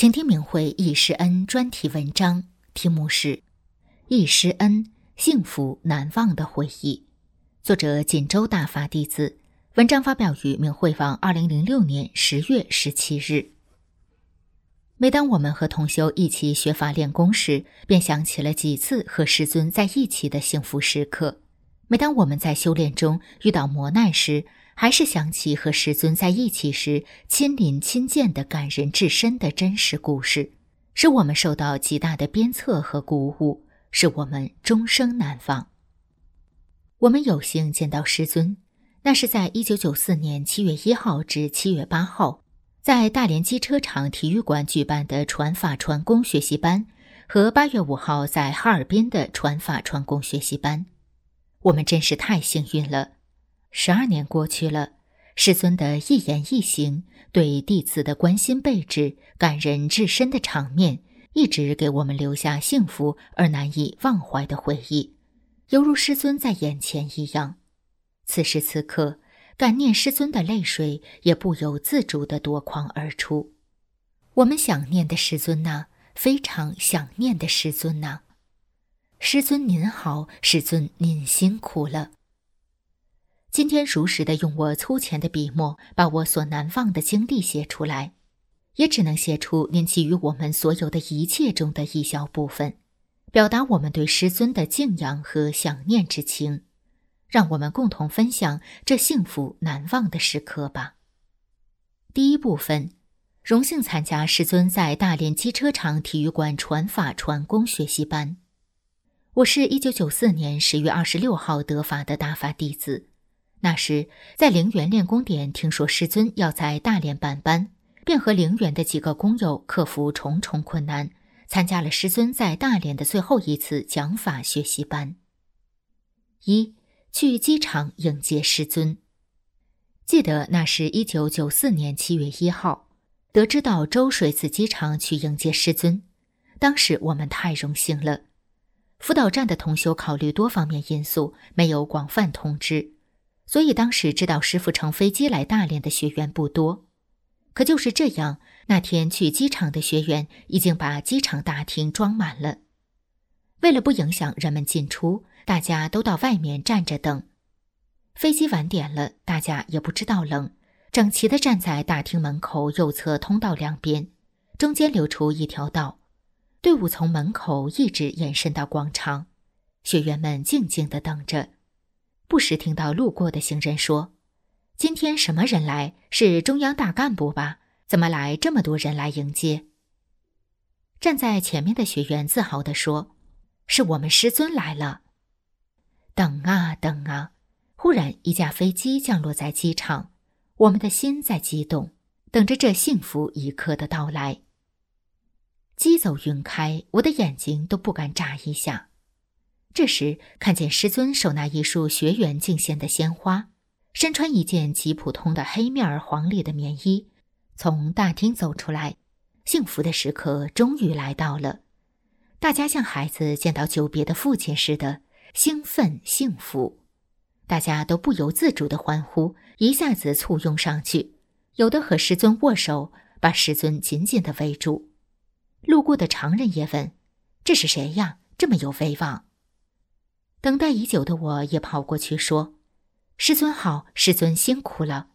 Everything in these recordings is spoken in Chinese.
请听明慧忆师恩专题文章，题目是《忆师恩：幸福难忘的回忆》，作者锦州大法弟子。文章发表于明慧网，二零零六年十月十七日。每当我们和同修一起学法练功时，便想起了几次和师尊在一起的幸福时刻；每当我们在修炼中遇到磨难时，还是想起和师尊在一起时亲临亲见的感人至深的真实故事，使我们受到极大的鞭策和鼓舞，使我们终生难忘。我们有幸见到师尊，那是在一九九四年七月一号至七月八号，在大连机车厂体育馆举办的传法传功学习班，和八月五号在哈尔滨的传法传功学习班。我们真是太幸运了。十二年过去了，师尊的一言一行，对弟子的关心备至、感人至深的场面，一直给我们留下幸福而难以忘怀的回忆，犹如师尊在眼前一样。此时此刻，感念师尊的泪水也不由自主地夺眶而出。我们想念的师尊呐，非常想念的师尊呐，师尊您好，师尊您辛苦了。今天如实的用我粗浅的笔墨，把我所难忘的经历写出来，也只能写出您给予我们所有的一切中的一小部分，表达我们对师尊的敬仰和想念之情，让我们共同分享这幸福难忘的时刻吧。第一部分，荣幸参加师尊在大连机车厂体育馆传法传功学习班。我是一九九四年十月二十六号得法的大法弟子。那时，在陵园练功点听说师尊要在大连办班，便和陵园的几个工友克服重重困难，参加了师尊在大连的最后一次讲法学习班。一去机场迎接师尊。记得那是一九九四年七月一号，得知到周水子机场去迎接师尊，当时我们太荣幸了。辅导站的同修考虑多方面因素，没有广泛通知。所以当时知道师傅乘飞机来大连的学员不多，可就是这样，那天去机场的学员已经把机场大厅装满了。为了不影响人们进出，大家都到外面站着等。飞机晚点了，大家也不知道冷，整齐地站在大厅门口右侧通道两边，中间留出一条道，队伍从门口一直延伸到广场，学员们静静地等着。不时听到路过的行人说：“今天什么人来？是中央大干部吧？怎么来这么多人来迎接？”站在前面的学员自豪地说：“是我们师尊来了。”等啊等啊，忽然一架飞机降落在机场，我们的心在激动，等着这幸福一刻的到来。机走云开，我的眼睛都不敢眨一下。这时，看见师尊手拿一束学员敬献的鲜花，身穿一件极普通的黑面儿黄里的棉衣，从大厅走出来。幸福的时刻终于来到了，大家像孩子见到久别的父亲似的兴奋幸福，大家都不由自主的欢呼，一下子簇拥上去，有的和师尊握手，把师尊紧紧的围住。路过的常人也问：“这是谁呀？这么有威望？”等待已久的我也跑过去说：“师尊好，师尊辛苦了。”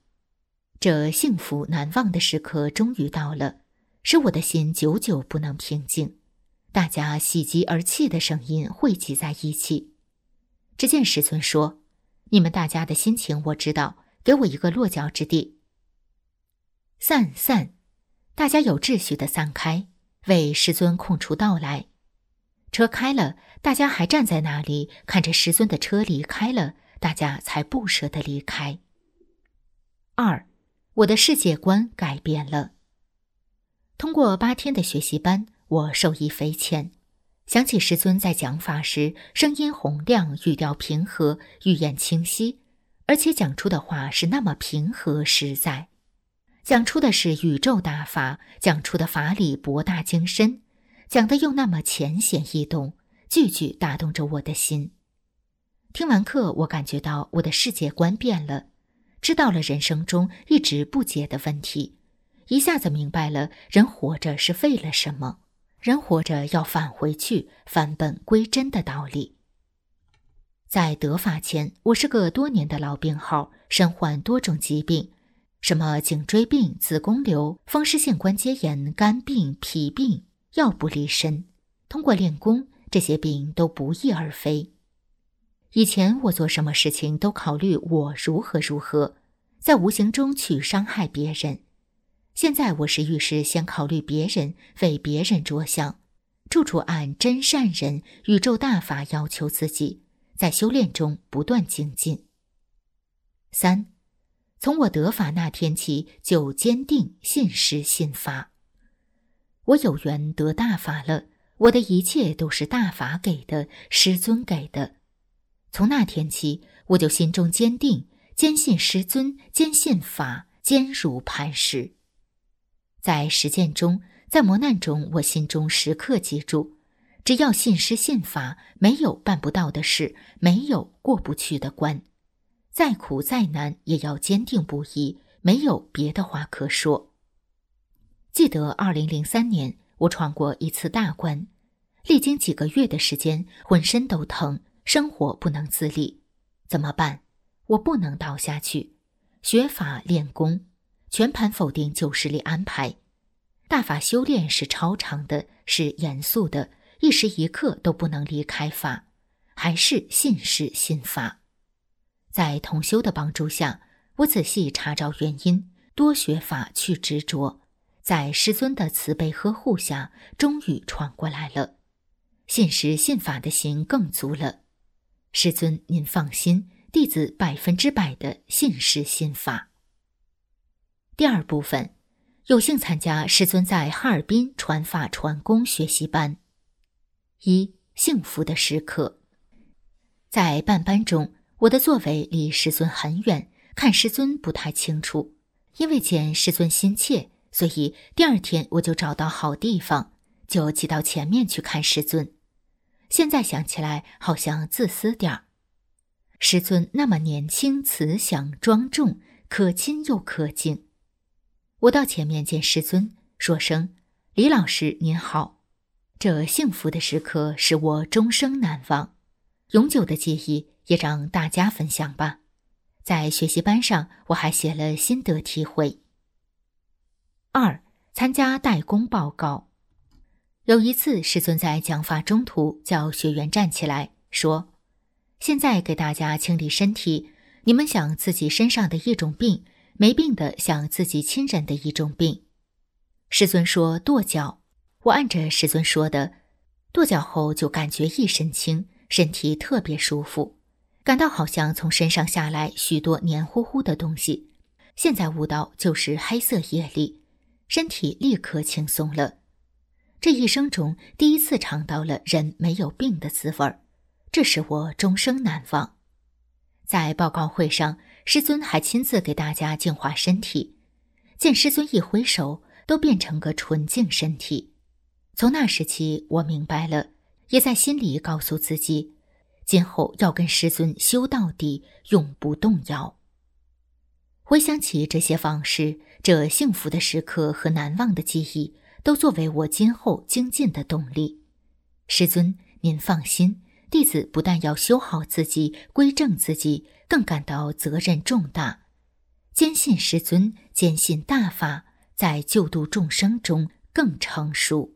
这幸福难忘的时刻终于到了，使我的心久久不能平静。大家喜极而泣的声音汇集在一起。只见师尊说：“你们大家的心情我知道，给我一个落脚之地。”散散，大家有秩序的散开，为师尊空出道来。车开了，大家还站在那里看着师尊的车离开了，大家才不舍得离开。二，我的世界观改变了。通过八天的学习班，我受益匪浅。想起师尊在讲法时，声音洪亮，语调平和，语言清晰，而且讲出的话是那么平和实在，讲出的是宇宙大法，讲出的法理博大精深，讲的又那么浅显易懂，句句打动着我的心。听完课，我感觉到我的世界观变了。知道了人生中一直不解的问题，一下子明白了人活着是为了什么，人活着要返回去返本归真的道理。在得法前，我是个多年的老病号，身患多种疾病，什么颈椎病、子宫瘤、风湿性关节炎、肝病、脾病，药不离身。通过练功，这些病都不翼而飞。以前我做什么事情都考虑我如何如何，在无形中去伤害别人。现在我是遇事先考虑别人，为别人着想，处处按真善人、宇宙大法要求自己，在修炼中不断精进。三，从我得法那天起，就坚定信师信法。我有缘得大法了，我的一切都是大法给的，师尊给的。从那天起，我就心中坚定，坚信师尊，坚信法，坚如磐石。在实践中，在磨难中，我心中时刻记住：只要信师信法，没有办不到的事，没有过不去的关。再苦再难，也要坚定不移，没有别的话可说。记得二零零三年，我闯过一次大关，历经几个月的时间，浑身都疼。生活不能自理，怎么办？我不能倒下去，学法练功，全盘否定旧势力安排。大法修炼是超常的，是严肃的，一时一刻都不能离开法，还是信师信法。在同修的帮助下，我仔细查找原因，多学法去执着，在师尊的慈悲呵护下，终于闯过来了。信师信法的心更足了。师尊，您放心，弟子百分之百的信师信法。第二部分，有幸参加师尊在哈尔滨传法传功学习班。一幸福的时刻，在半班中，我的座位离师尊很远，看师尊不太清楚。因为见师尊心切，所以第二天我就找到好地方，就挤到前面去看师尊。现在想起来，好像自私点儿。师尊那么年轻、慈祥、庄重、可亲又可敬。我到前面见师尊，说声：“李老师您好。”这幸福的时刻使我终生难忘，永久的记忆也让大家分享吧。在学习班上，我还写了心得体会。二、参加代工报告。有一次，师尊在讲法中途叫学员站起来说：“现在给大家清理身体，你们想自己身上的一种病，没病的想自己亲人的一种病。”师尊说：“跺脚。”我按着师尊说的，跺脚后就感觉一身轻，身体特别舒服，感到好像从身上下来许多黏糊糊的东西。现在悟到就是黑色业力，身体立刻轻松了。这一生中第一次尝到了人没有病的滋味儿，这使我终生难忘。在报告会上，师尊还亲自给大家净化身体，见师尊一挥手，都变成个纯净身体。从那时起，我明白了，也在心里告诉自己，今后要跟师尊修到底，永不动摇。回想起这些往事，这幸福的时刻和难忘的记忆。都作为我今后精进的动力，师尊，您放心，弟子不但要修好自己、归正自己，更感到责任重大，坚信师尊，坚信大法，在救度众生中更成熟。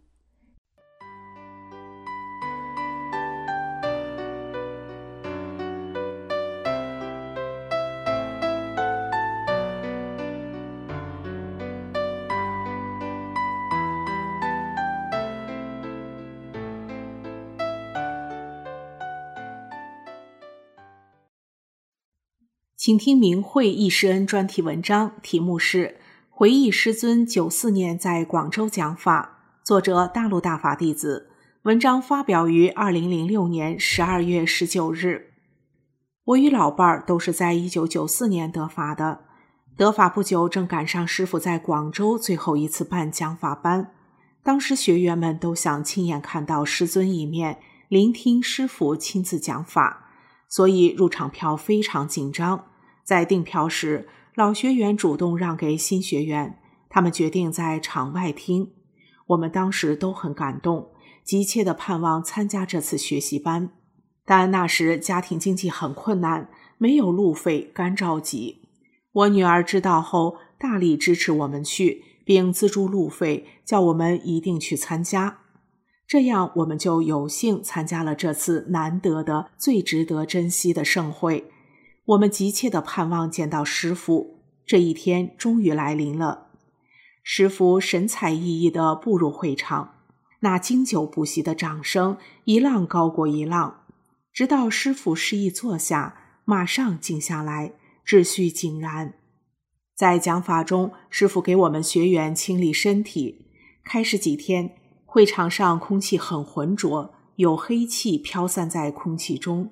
请听明慧易师恩专题文章，题目是《回忆师尊九四年在广州讲法》，作者大陆大法弟子。文章发表于二零零六年十二月十九日。我与老伴儿都是在一九九四年得法的，得法不久，正赶上师傅在广州最后一次办讲法班。当时学员们都想亲眼看到师尊一面，聆听师傅亲自讲法，所以入场票非常紧张。在订票时，老学员主动让给新学员，他们决定在场外听。我们当时都很感动，急切地盼望参加这次学习班。但那时家庭经济很困难，没有路费，干着急。我女儿知道后，大力支持我们去。并资助路费，叫我们一定去参加。这样，我们就有幸参加了这次难得的、最值得珍惜的盛会。我们急切地盼望见到师傅，这一天终于来临了。师傅神采奕奕地步入会场，那经久不息的掌声一浪高过一浪，直到师傅示意坐下，马上静下来，秩序井然。在讲法中，师傅给我们学员清理身体。开始几天，会场上空气很浑浊，有黑气飘散在空气中。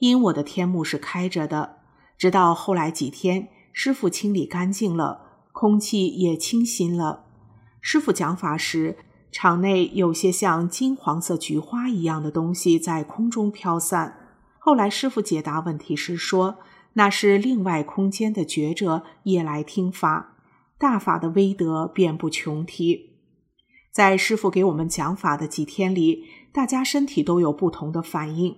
因我的天幕是开着的，直到后来几天，师傅清理干净了，空气也清新了。师傅讲法时，场内有些像金黄色菊花一样的东西在空中飘散。后来师傅解答问题时说。那是另外空间的觉者也来听法，大法的威德遍布穷提。在师傅给我们讲法的几天里，大家身体都有不同的反应。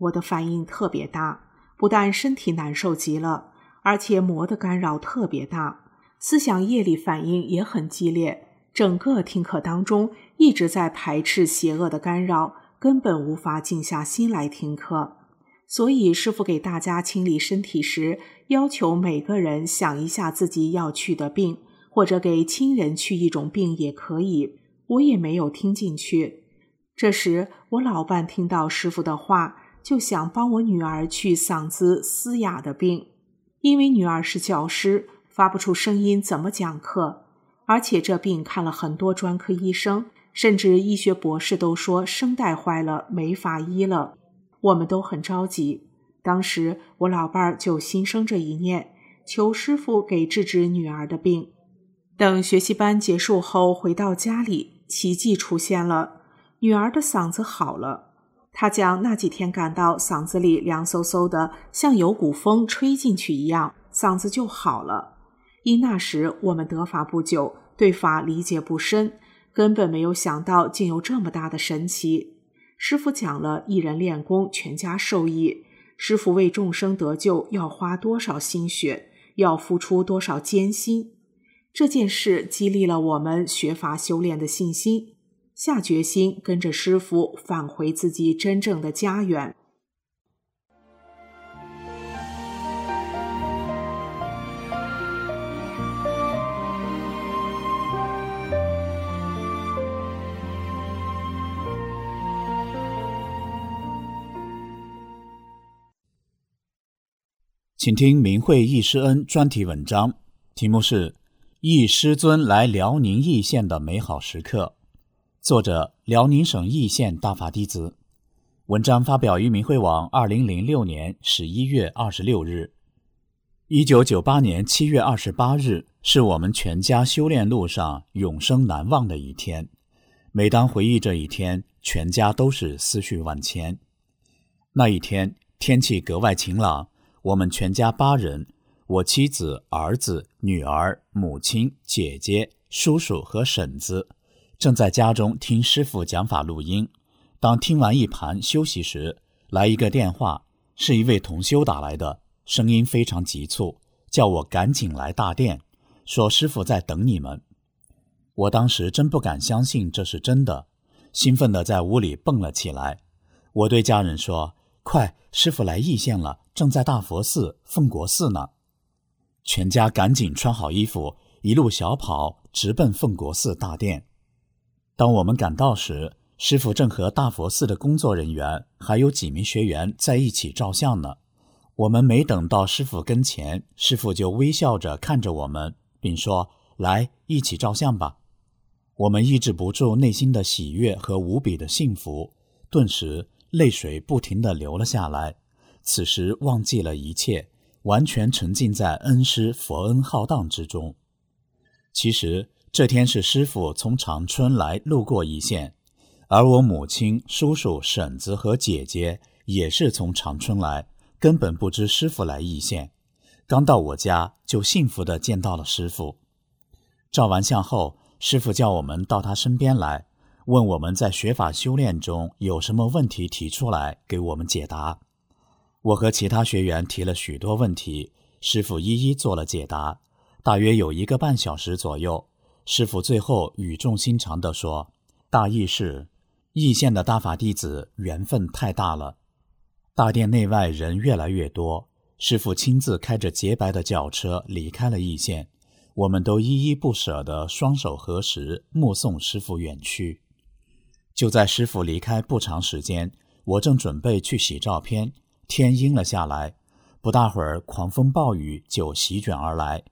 我的反应特别大，不但身体难受极了，而且魔的干扰特别大，思想业力反应也很激烈。整个听课当中一直在排斥邪恶的干扰，根本无法静下心来听课。所以，师傅给大家清理身体时，要求每个人想一下自己要去的病，或者给亲人去一种病也可以。我也没有听进去。这时，我老伴听到师傅的话，就想帮我女儿去嗓子嘶哑的病，因为女儿是教师，发不出声音怎么讲课？而且这病看了很多专科医生，甚至医学博士都说声带坏了，没法医了。我们都很着急，当时我老伴儿就心生这一念，求师傅给治治女儿的病。等学习班结束后回到家里，奇迹出现了，女儿的嗓子好了。他讲那几天感到嗓子里凉飕飕的，像有股风吹进去一样，嗓子就好了。因那时我们得法不久，对法理解不深，根本没有想到竟有这么大的神奇。师傅讲了一人练功，全家受益。师傅为众生得救要花多少心血，要付出多少艰辛？这件事激励了我们学法修炼的信心，下决心跟着师傅返回自己真正的家园。请听明慧易师恩专题文章，题目是《易师尊来辽宁义县的美好时刻》，作者辽宁省义县大法弟子。文章发表于明慧网，二零零六年十一月二十六日。一九九八年七月二十八日是我们全家修炼路上永生难忘的一天。每当回忆这一天，全家都是思绪万千。那一天天气格外晴朗。我们全家八人，我妻子、儿子、女儿、母亲、姐姐、叔叔和婶子，正在家中听师傅讲法录音。当听完一盘休息时，来一个电话，是一位同修打来的，声音非常急促，叫我赶紧来大殿，说师傅在等你们。我当时真不敢相信这是真的，兴奋地在屋里蹦了起来。我对家人说。快，师傅来义县了，正在大佛寺、奉国寺呢。全家赶紧穿好衣服，一路小跑，直奔奉国寺大殿。当我们赶到时，师傅正和大佛寺的工作人员还有几名学员在一起照相呢。我们没等到师傅跟前，师傅就微笑着看着我们，并说：“来，一起照相吧。”我们抑制不住内心的喜悦和无比的幸福，顿时泪水不停地流了下来。此时忘记了一切，完全沉浸在恩师佛恩浩荡之中。其实这天是师傅从长春来，路过易县，而我母亲、叔叔、婶子和姐姐也是从长春来，根本不知师傅来易县。刚到我家，就幸福地见到了师傅。照完相后。师傅叫我们到他身边来，问我们在学法修炼中有什么问题提出来，给我们解答。我和其他学员提了许多问题，师傅一一做了解答。大约有一个半小时左右，师傅最后语重心长地说：“大意是，义县的大法弟子缘分太大了，大殿内外人越来越多，师傅亲自开着洁白的轿车离开了义县。”我们都依依不舍地双手合十，目送师傅远去。就在师傅离开不长时间，我正准备去洗照片，天阴了下来，不大会儿，狂风暴雨就席卷而来。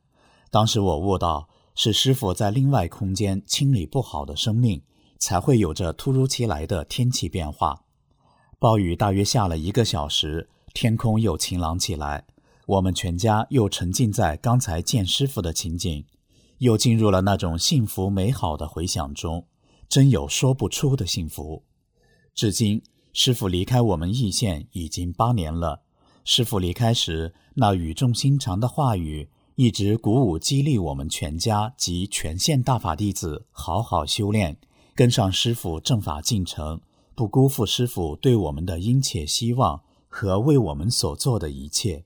当时我悟到，是师傅在另外空间清理不好的生命，才会有着突如其来的天气变化。暴雨大约下了一个小时，天空又晴朗起来。我们全家又沉浸在刚才见师傅的情景，又进入了那种幸福美好的回想中，真有说不出的幸福。至今，师傅离开我们义县已经八年了。师傅离开时那语重心长的话语，一直鼓舞激励我们全家及全县大法弟子好好修炼，跟上师傅正法进程，不辜负师傅对我们的殷切希望和为我们所做的一切。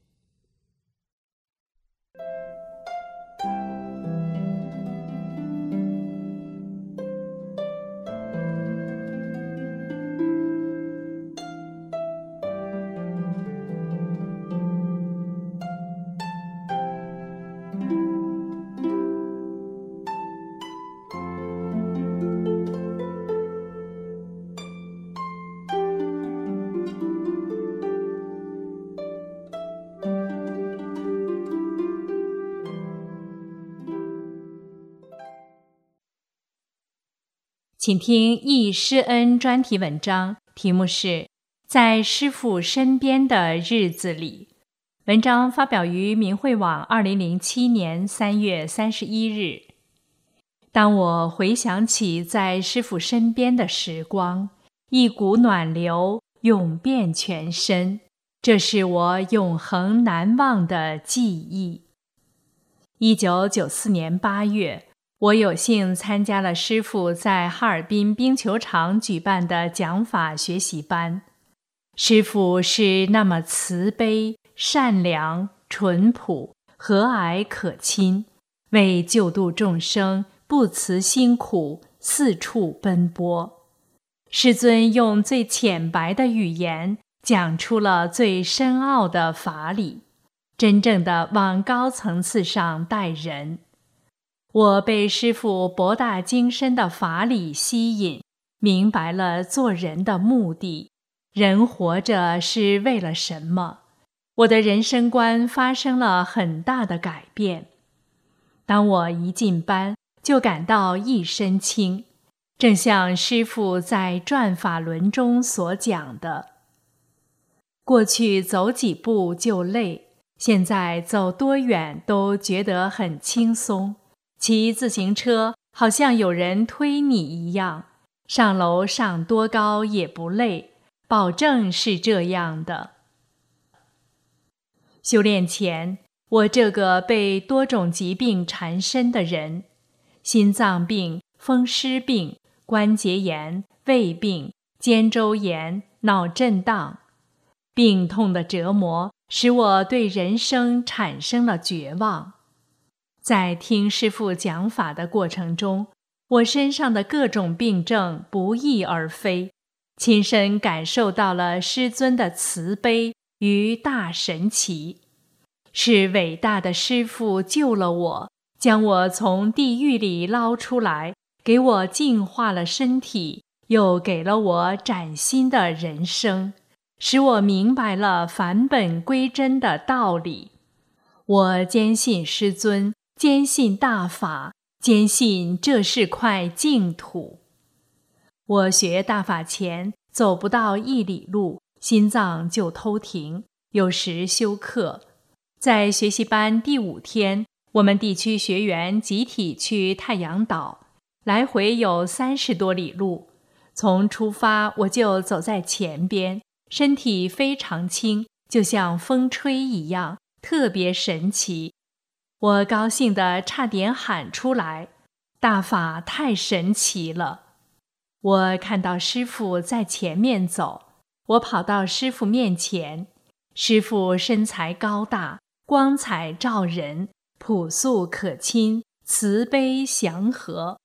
请听易师恩专题文章，题目是《在师父身边的日子里》。文章发表于明慧网，二零零七年三月三十一日。当我回想起在师父身边的时光，一股暖流涌遍全身，这是我永恒难忘的记忆。一九九四年八月。我有幸参加了师傅在哈尔滨冰球场举办的讲法学习班。师傅是那么慈悲、善良、淳朴、和蔼可亲，为救度众生不辞辛苦，四处奔波。师尊用最浅白的语言讲出了最深奥的法理，真正的往高层次上带人。我被师父博大精深的法理吸引，明白了做人的目的，人活着是为了什么？我的人生观发生了很大的改变。当我一进班，就感到一身轻，正像师父在《转法轮》中所讲的：过去走几步就累，现在走多远都觉得很轻松。骑自行车好像有人推你一样，上楼上多高也不累，保证是这样的。修炼前，我这个被多种疾病缠身的人，心脏病、风湿病、关节炎、胃病、肩周炎、脑震荡，病痛的折磨使我对人生产生了绝望。在听师父讲法的过程中，我身上的各种病症不翼而飞，亲身感受到了师尊的慈悲与大神奇。是伟大的师父救了我，将我从地狱里捞出来，给我净化了身体，又给了我崭新的人生。使我明白了返本归真的道理。我坚信师尊，坚信大法，坚信这是块净土。我学大法前，走不到一里路，心脏就偷停，有时休克。在学习班第五天，我们地区学员集体去太阳岛，来回有三十多里路。从出发我就走在前边，身体非常轻，就像风吹一样。特别神奇，我高兴的差点喊出来：“大法太神奇了！”我看到师傅在前面走，我跑到师傅面前。师傅身材高大，光彩照人，朴素可亲，慈悲祥和。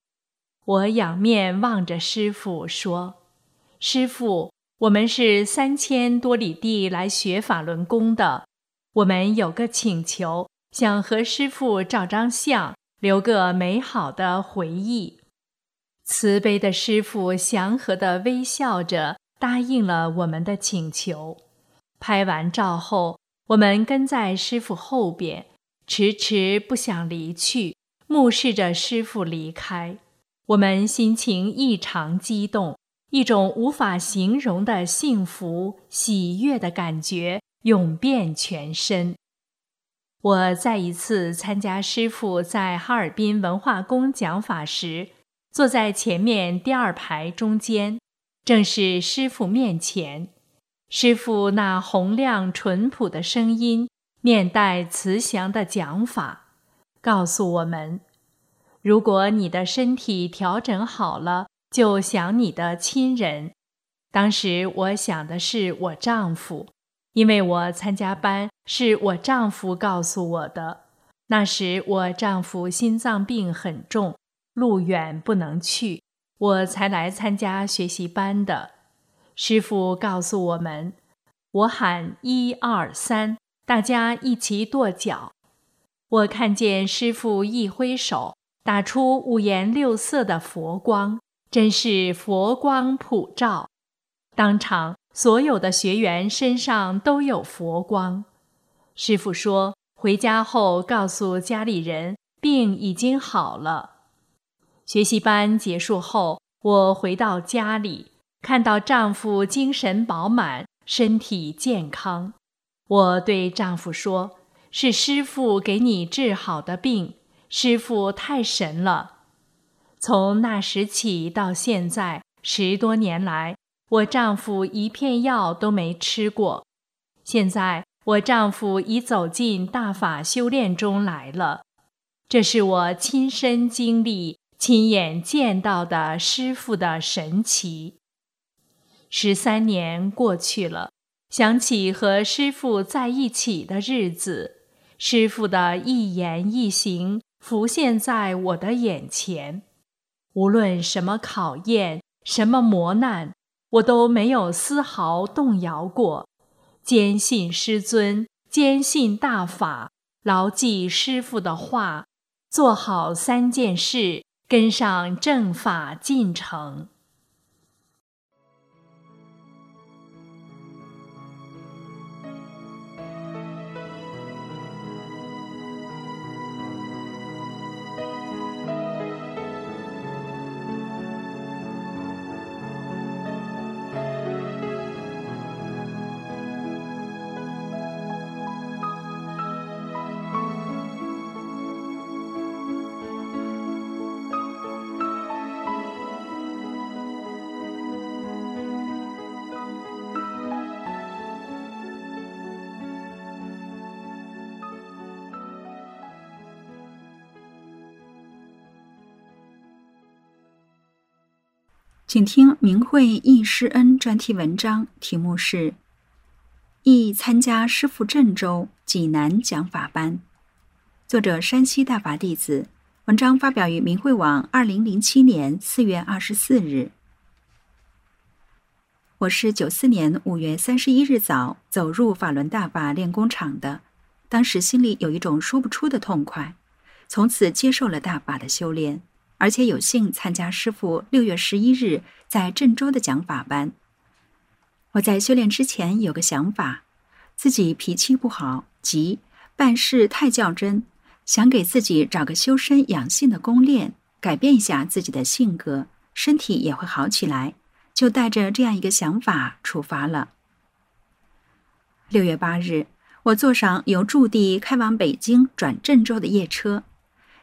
我仰面望着师傅说：“师傅，我们是三千多里地来学法轮功的。”我们有个请求，想和师傅照张相，留个美好的回忆。慈悲的师傅祥和地微笑着答应了我们的请求。拍完照后，我们跟在师傅后边，迟迟不想离去，目视着师傅离开。我们心情异常激动，一种无法形容的幸福、喜悦的感觉。涌遍全身。我再一次参加师傅在哈尔滨文化宫讲法时，坐在前面第二排中间，正是师傅面前。师傅那洪亮淳朴的声音，面带慈祥的讲法，告诉我们：如果你的身体调整好了，就想你的亲人。当时我想的是我丈夫。因为我参加班是我丈夫告诉我的，那时我丈夫心脏病很重，路远不能去，我才来参加学习班的。师傅告诉我们，我喊一二三，大家一起跺脚。我看见师傅一挥手，打出五颜六色的佛光，真是佛光普照，当场。所有的学员身上都有佛光。师傅说，回家后告诉家里人，病已经好了。学习班结束后，我回到家里，看到丈夫精神饱满，身体健康。我对丈夫说：“是师傅给你治好的病，师傅太神了。”从那时起到现在十多年来。我丈夫一片药都没吃过，现在我丈夫已走进大法修炼中来了。这是我亲身经历、亲眼见到的师傅的神奇。十三年过去了，想起和师傅在一起的日子，师傅的一言一行浮现在我的眼前。无论什么考验，什么磨难。我都没有丝毫动摇过，坚信师尊，坚信大法，牢记师父的话，做好三件事，跟上正法进程。请听明慧易师恩专题文章，题目是《易参加师父郑州济南讲法班》，作者山西大法弟子。文章发表于明慧网，二零零七年四月二十四日。我是九四年五月三十一日早走入法轮大法练功场的，当时心里有一种说不出的痛快，从此接受了大法的修炼。而且有幸参加师傅六月十一日在郑州的讲法班。我在修炼之前有个想法，自己脾气不好，急，办事太较真，想给自己找个修身养性的功练，改变一下自己的性格，身体也会好起来。就带着这样一个想法出发了。六月八日，我坐上由驻地开往北京转郑州的夜车，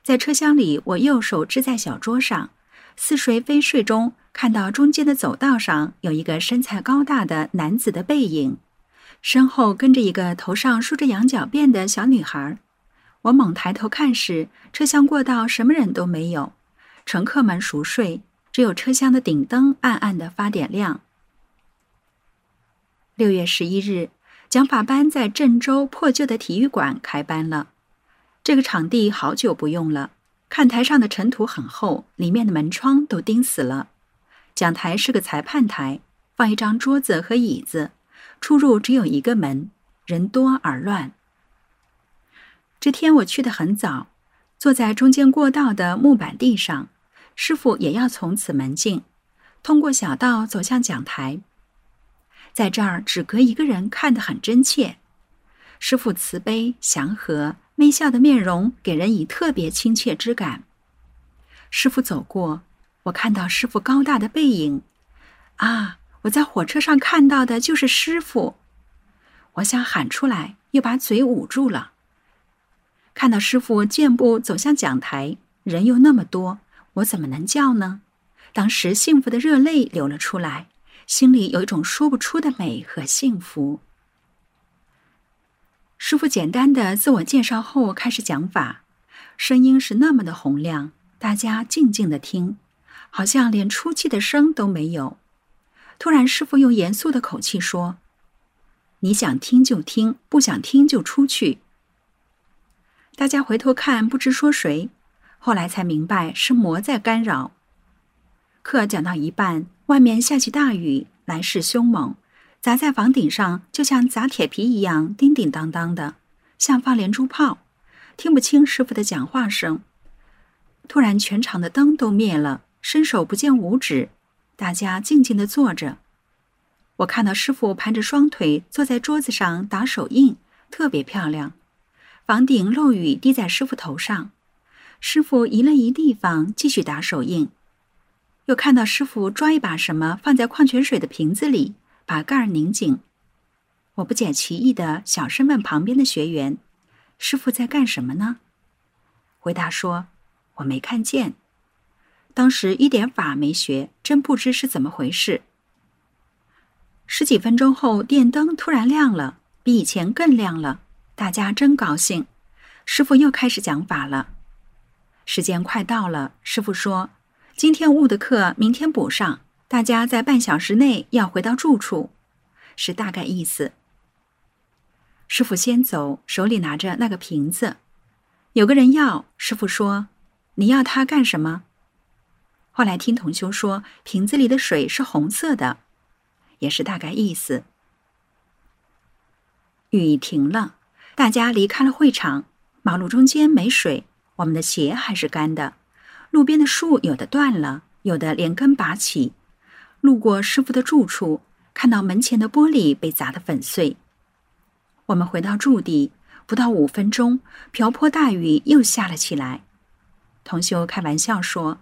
在车厢里，我右手支在小桌上，似睡非睡中，看到中间的走道上有一个身材高大的男子的背影，身后跟着一个头上梳着羊角辫的小女孩。我猛抬头看时，车厢过道什么人都没有，乘客们熟睡。只有车厢的顶灯暗暗的发点亮。六月十一日，讲法班在郑州破旧的体育馆开班了。这个场地好久不用了，看台上的尘土很厚，里面的门窗都钉死了。讲台是个裁判台，放一张桌子和椅子，出入只有一个门，人多而乱。这天我去的很早，坐在中间过道的木板地上。师傅也要从此门进，通过小道走向讲台。在这儿只隔一个人，看得很真切。师傅慈悲祥和，微笑的面容给人以特别亲切之感。师傅走过，我看到师傅高大的背影。啊，我在火车上看到的就是师傅。我想喊出来，又把嘴捂住了。看到师傅健步走向讲台，人又那么多。我怎么能叫呢？当时幸福的热泪流了出来，心里有一种说不出的美和幸福。师傅简单的自我介绍后开始讲法，声音是那么的洪亮，大家静静的听，好像连出气的声都没有。突然，师傅用严肃的口气说：“你想听就听，不想听就出去。”大家回头看，不知说谁。后来才明白是魔在干扰。课讲到一半，外面下起大雨，来势凶猛，砸在房顶上，就像砸铁皮一样，叮叮当当的，像放连珠炮，听不清师傅的讲话声。突然，全场的灯都灭了，伸手不见五指，大家静静的坐着。我看到师傅盘着双腿坐在桌子上打手印，特别漂亮。房顶漏雨滴在师傅头上。师傅移了移地方，继续打手印。又看到师傅抓一把什么放在矿泉水的瓶子里，把盖儿拧紧。我不解其意的小声问旁边的学员：“师傅在干什么呢？”回答说：“我没看见。当时一点法没学，真不知是怎么回事。”十几分钟后，电灯突然亮了，比以前更亮了。大家真高兴。师傅又开始讲法了。时间快到了，师傅说：“今天误的课，明天补上。大家在半小时内要回到住处，是大概意思。”师傅先走，手里拿着那个瓶子，有个人要。师傅说：“你要它干什么？”后来听同修说，瓶子里的水是红色的，也是大概意思。雨停了，大家离开了会场，马路中间没水。我们的鞋还是干的，路边的树有的断了，有的连根拔起。路过师傅的住处，看到门前的玻璃被砸得粉碎。我们回到驻地，不到五分钟，瓢泼大雨又下了起来。同修开玩笑说：“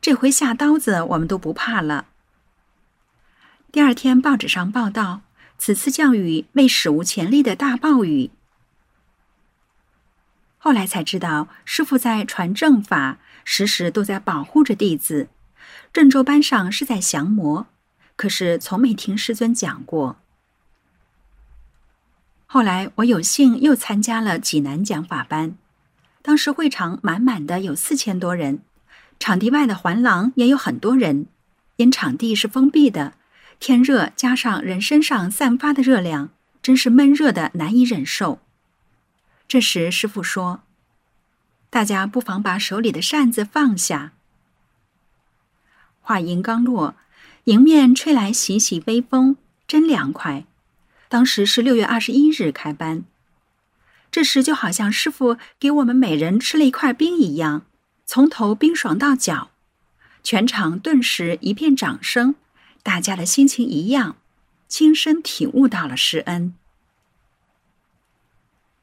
这回下刀子我们都不怕了。”第二天报纸上报道，此次降雨为史无前例的大暴雨。后来才知道，师傅在传正法，时时都在保护着弟子。郑州班上是在降魔，可是从没听师尊讲过。后来我有幸又参加了济南讲法班，当时会场满满的，有四千多人，场地外的环廊也有很多人。因场地是封闭的，天热加上人身上散发的热量，真是闷热的难以忍受。这时，师傅说：“大家不妨把手里的扇子放下。”话音刚落，迎面吹来习习微风，真凉快。当时是六月二十一日开班，这时就好像师傅给我们每人吃了一块冰一样，从头冰爽到脚。全场顿时一片掌声，大家的心情一样，亲身体悟到了施恩。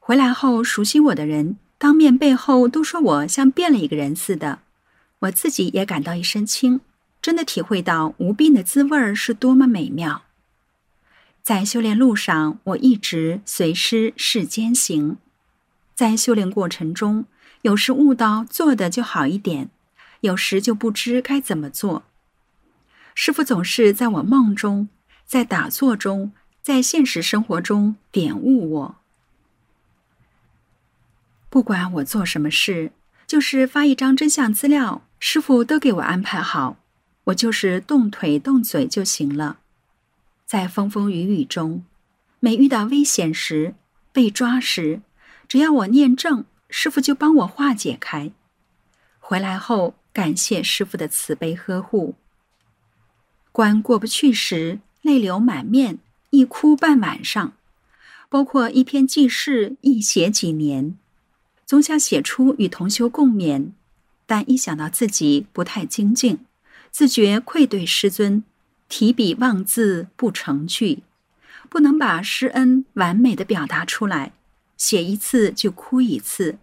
回来后，熟悉我的人当面背后都说我像变了一个人似的，我自己也感到一身轻，真的体会到无病的滋味儿是多么美妙。在修炼路上，我一直随师世间行，在修炼过程中，有时悟到做的就好一点，有时就不知该怎么做。师傅总是在我梦中，在打坐中，在现实生活中点悟我。不管我做什么事，就是发一张真相资料，师傅都给我安排好，我就是动腿动嘴就行了。在风风雨雨中，每遇到危险时、被抓时，只要我念正，师傅就帮我化解开。回来后，感谢师傅的慈悲呵护。关过不去时，泪流满面，一哭半晚上，包括一篇记事，一写几年。总想写出与同修共勉，但一想到自己不太精进，自觉愧对师尊，提笔忘字不成句，不能把师恩完美的表达出来，写一次就哭一次，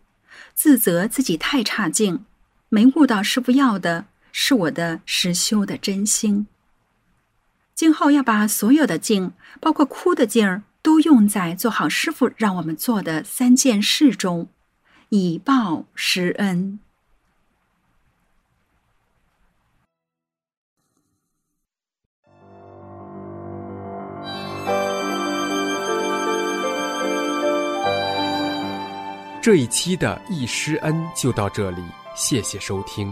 自责自己太差劲，没悟到师傅要的是我的实修的真心。今后要把所有的劲，包括哭的劲儿，都用在做好师傅让我们做的三件事中。以报师恩。这一期的易师恩就到这里，谢谢收听。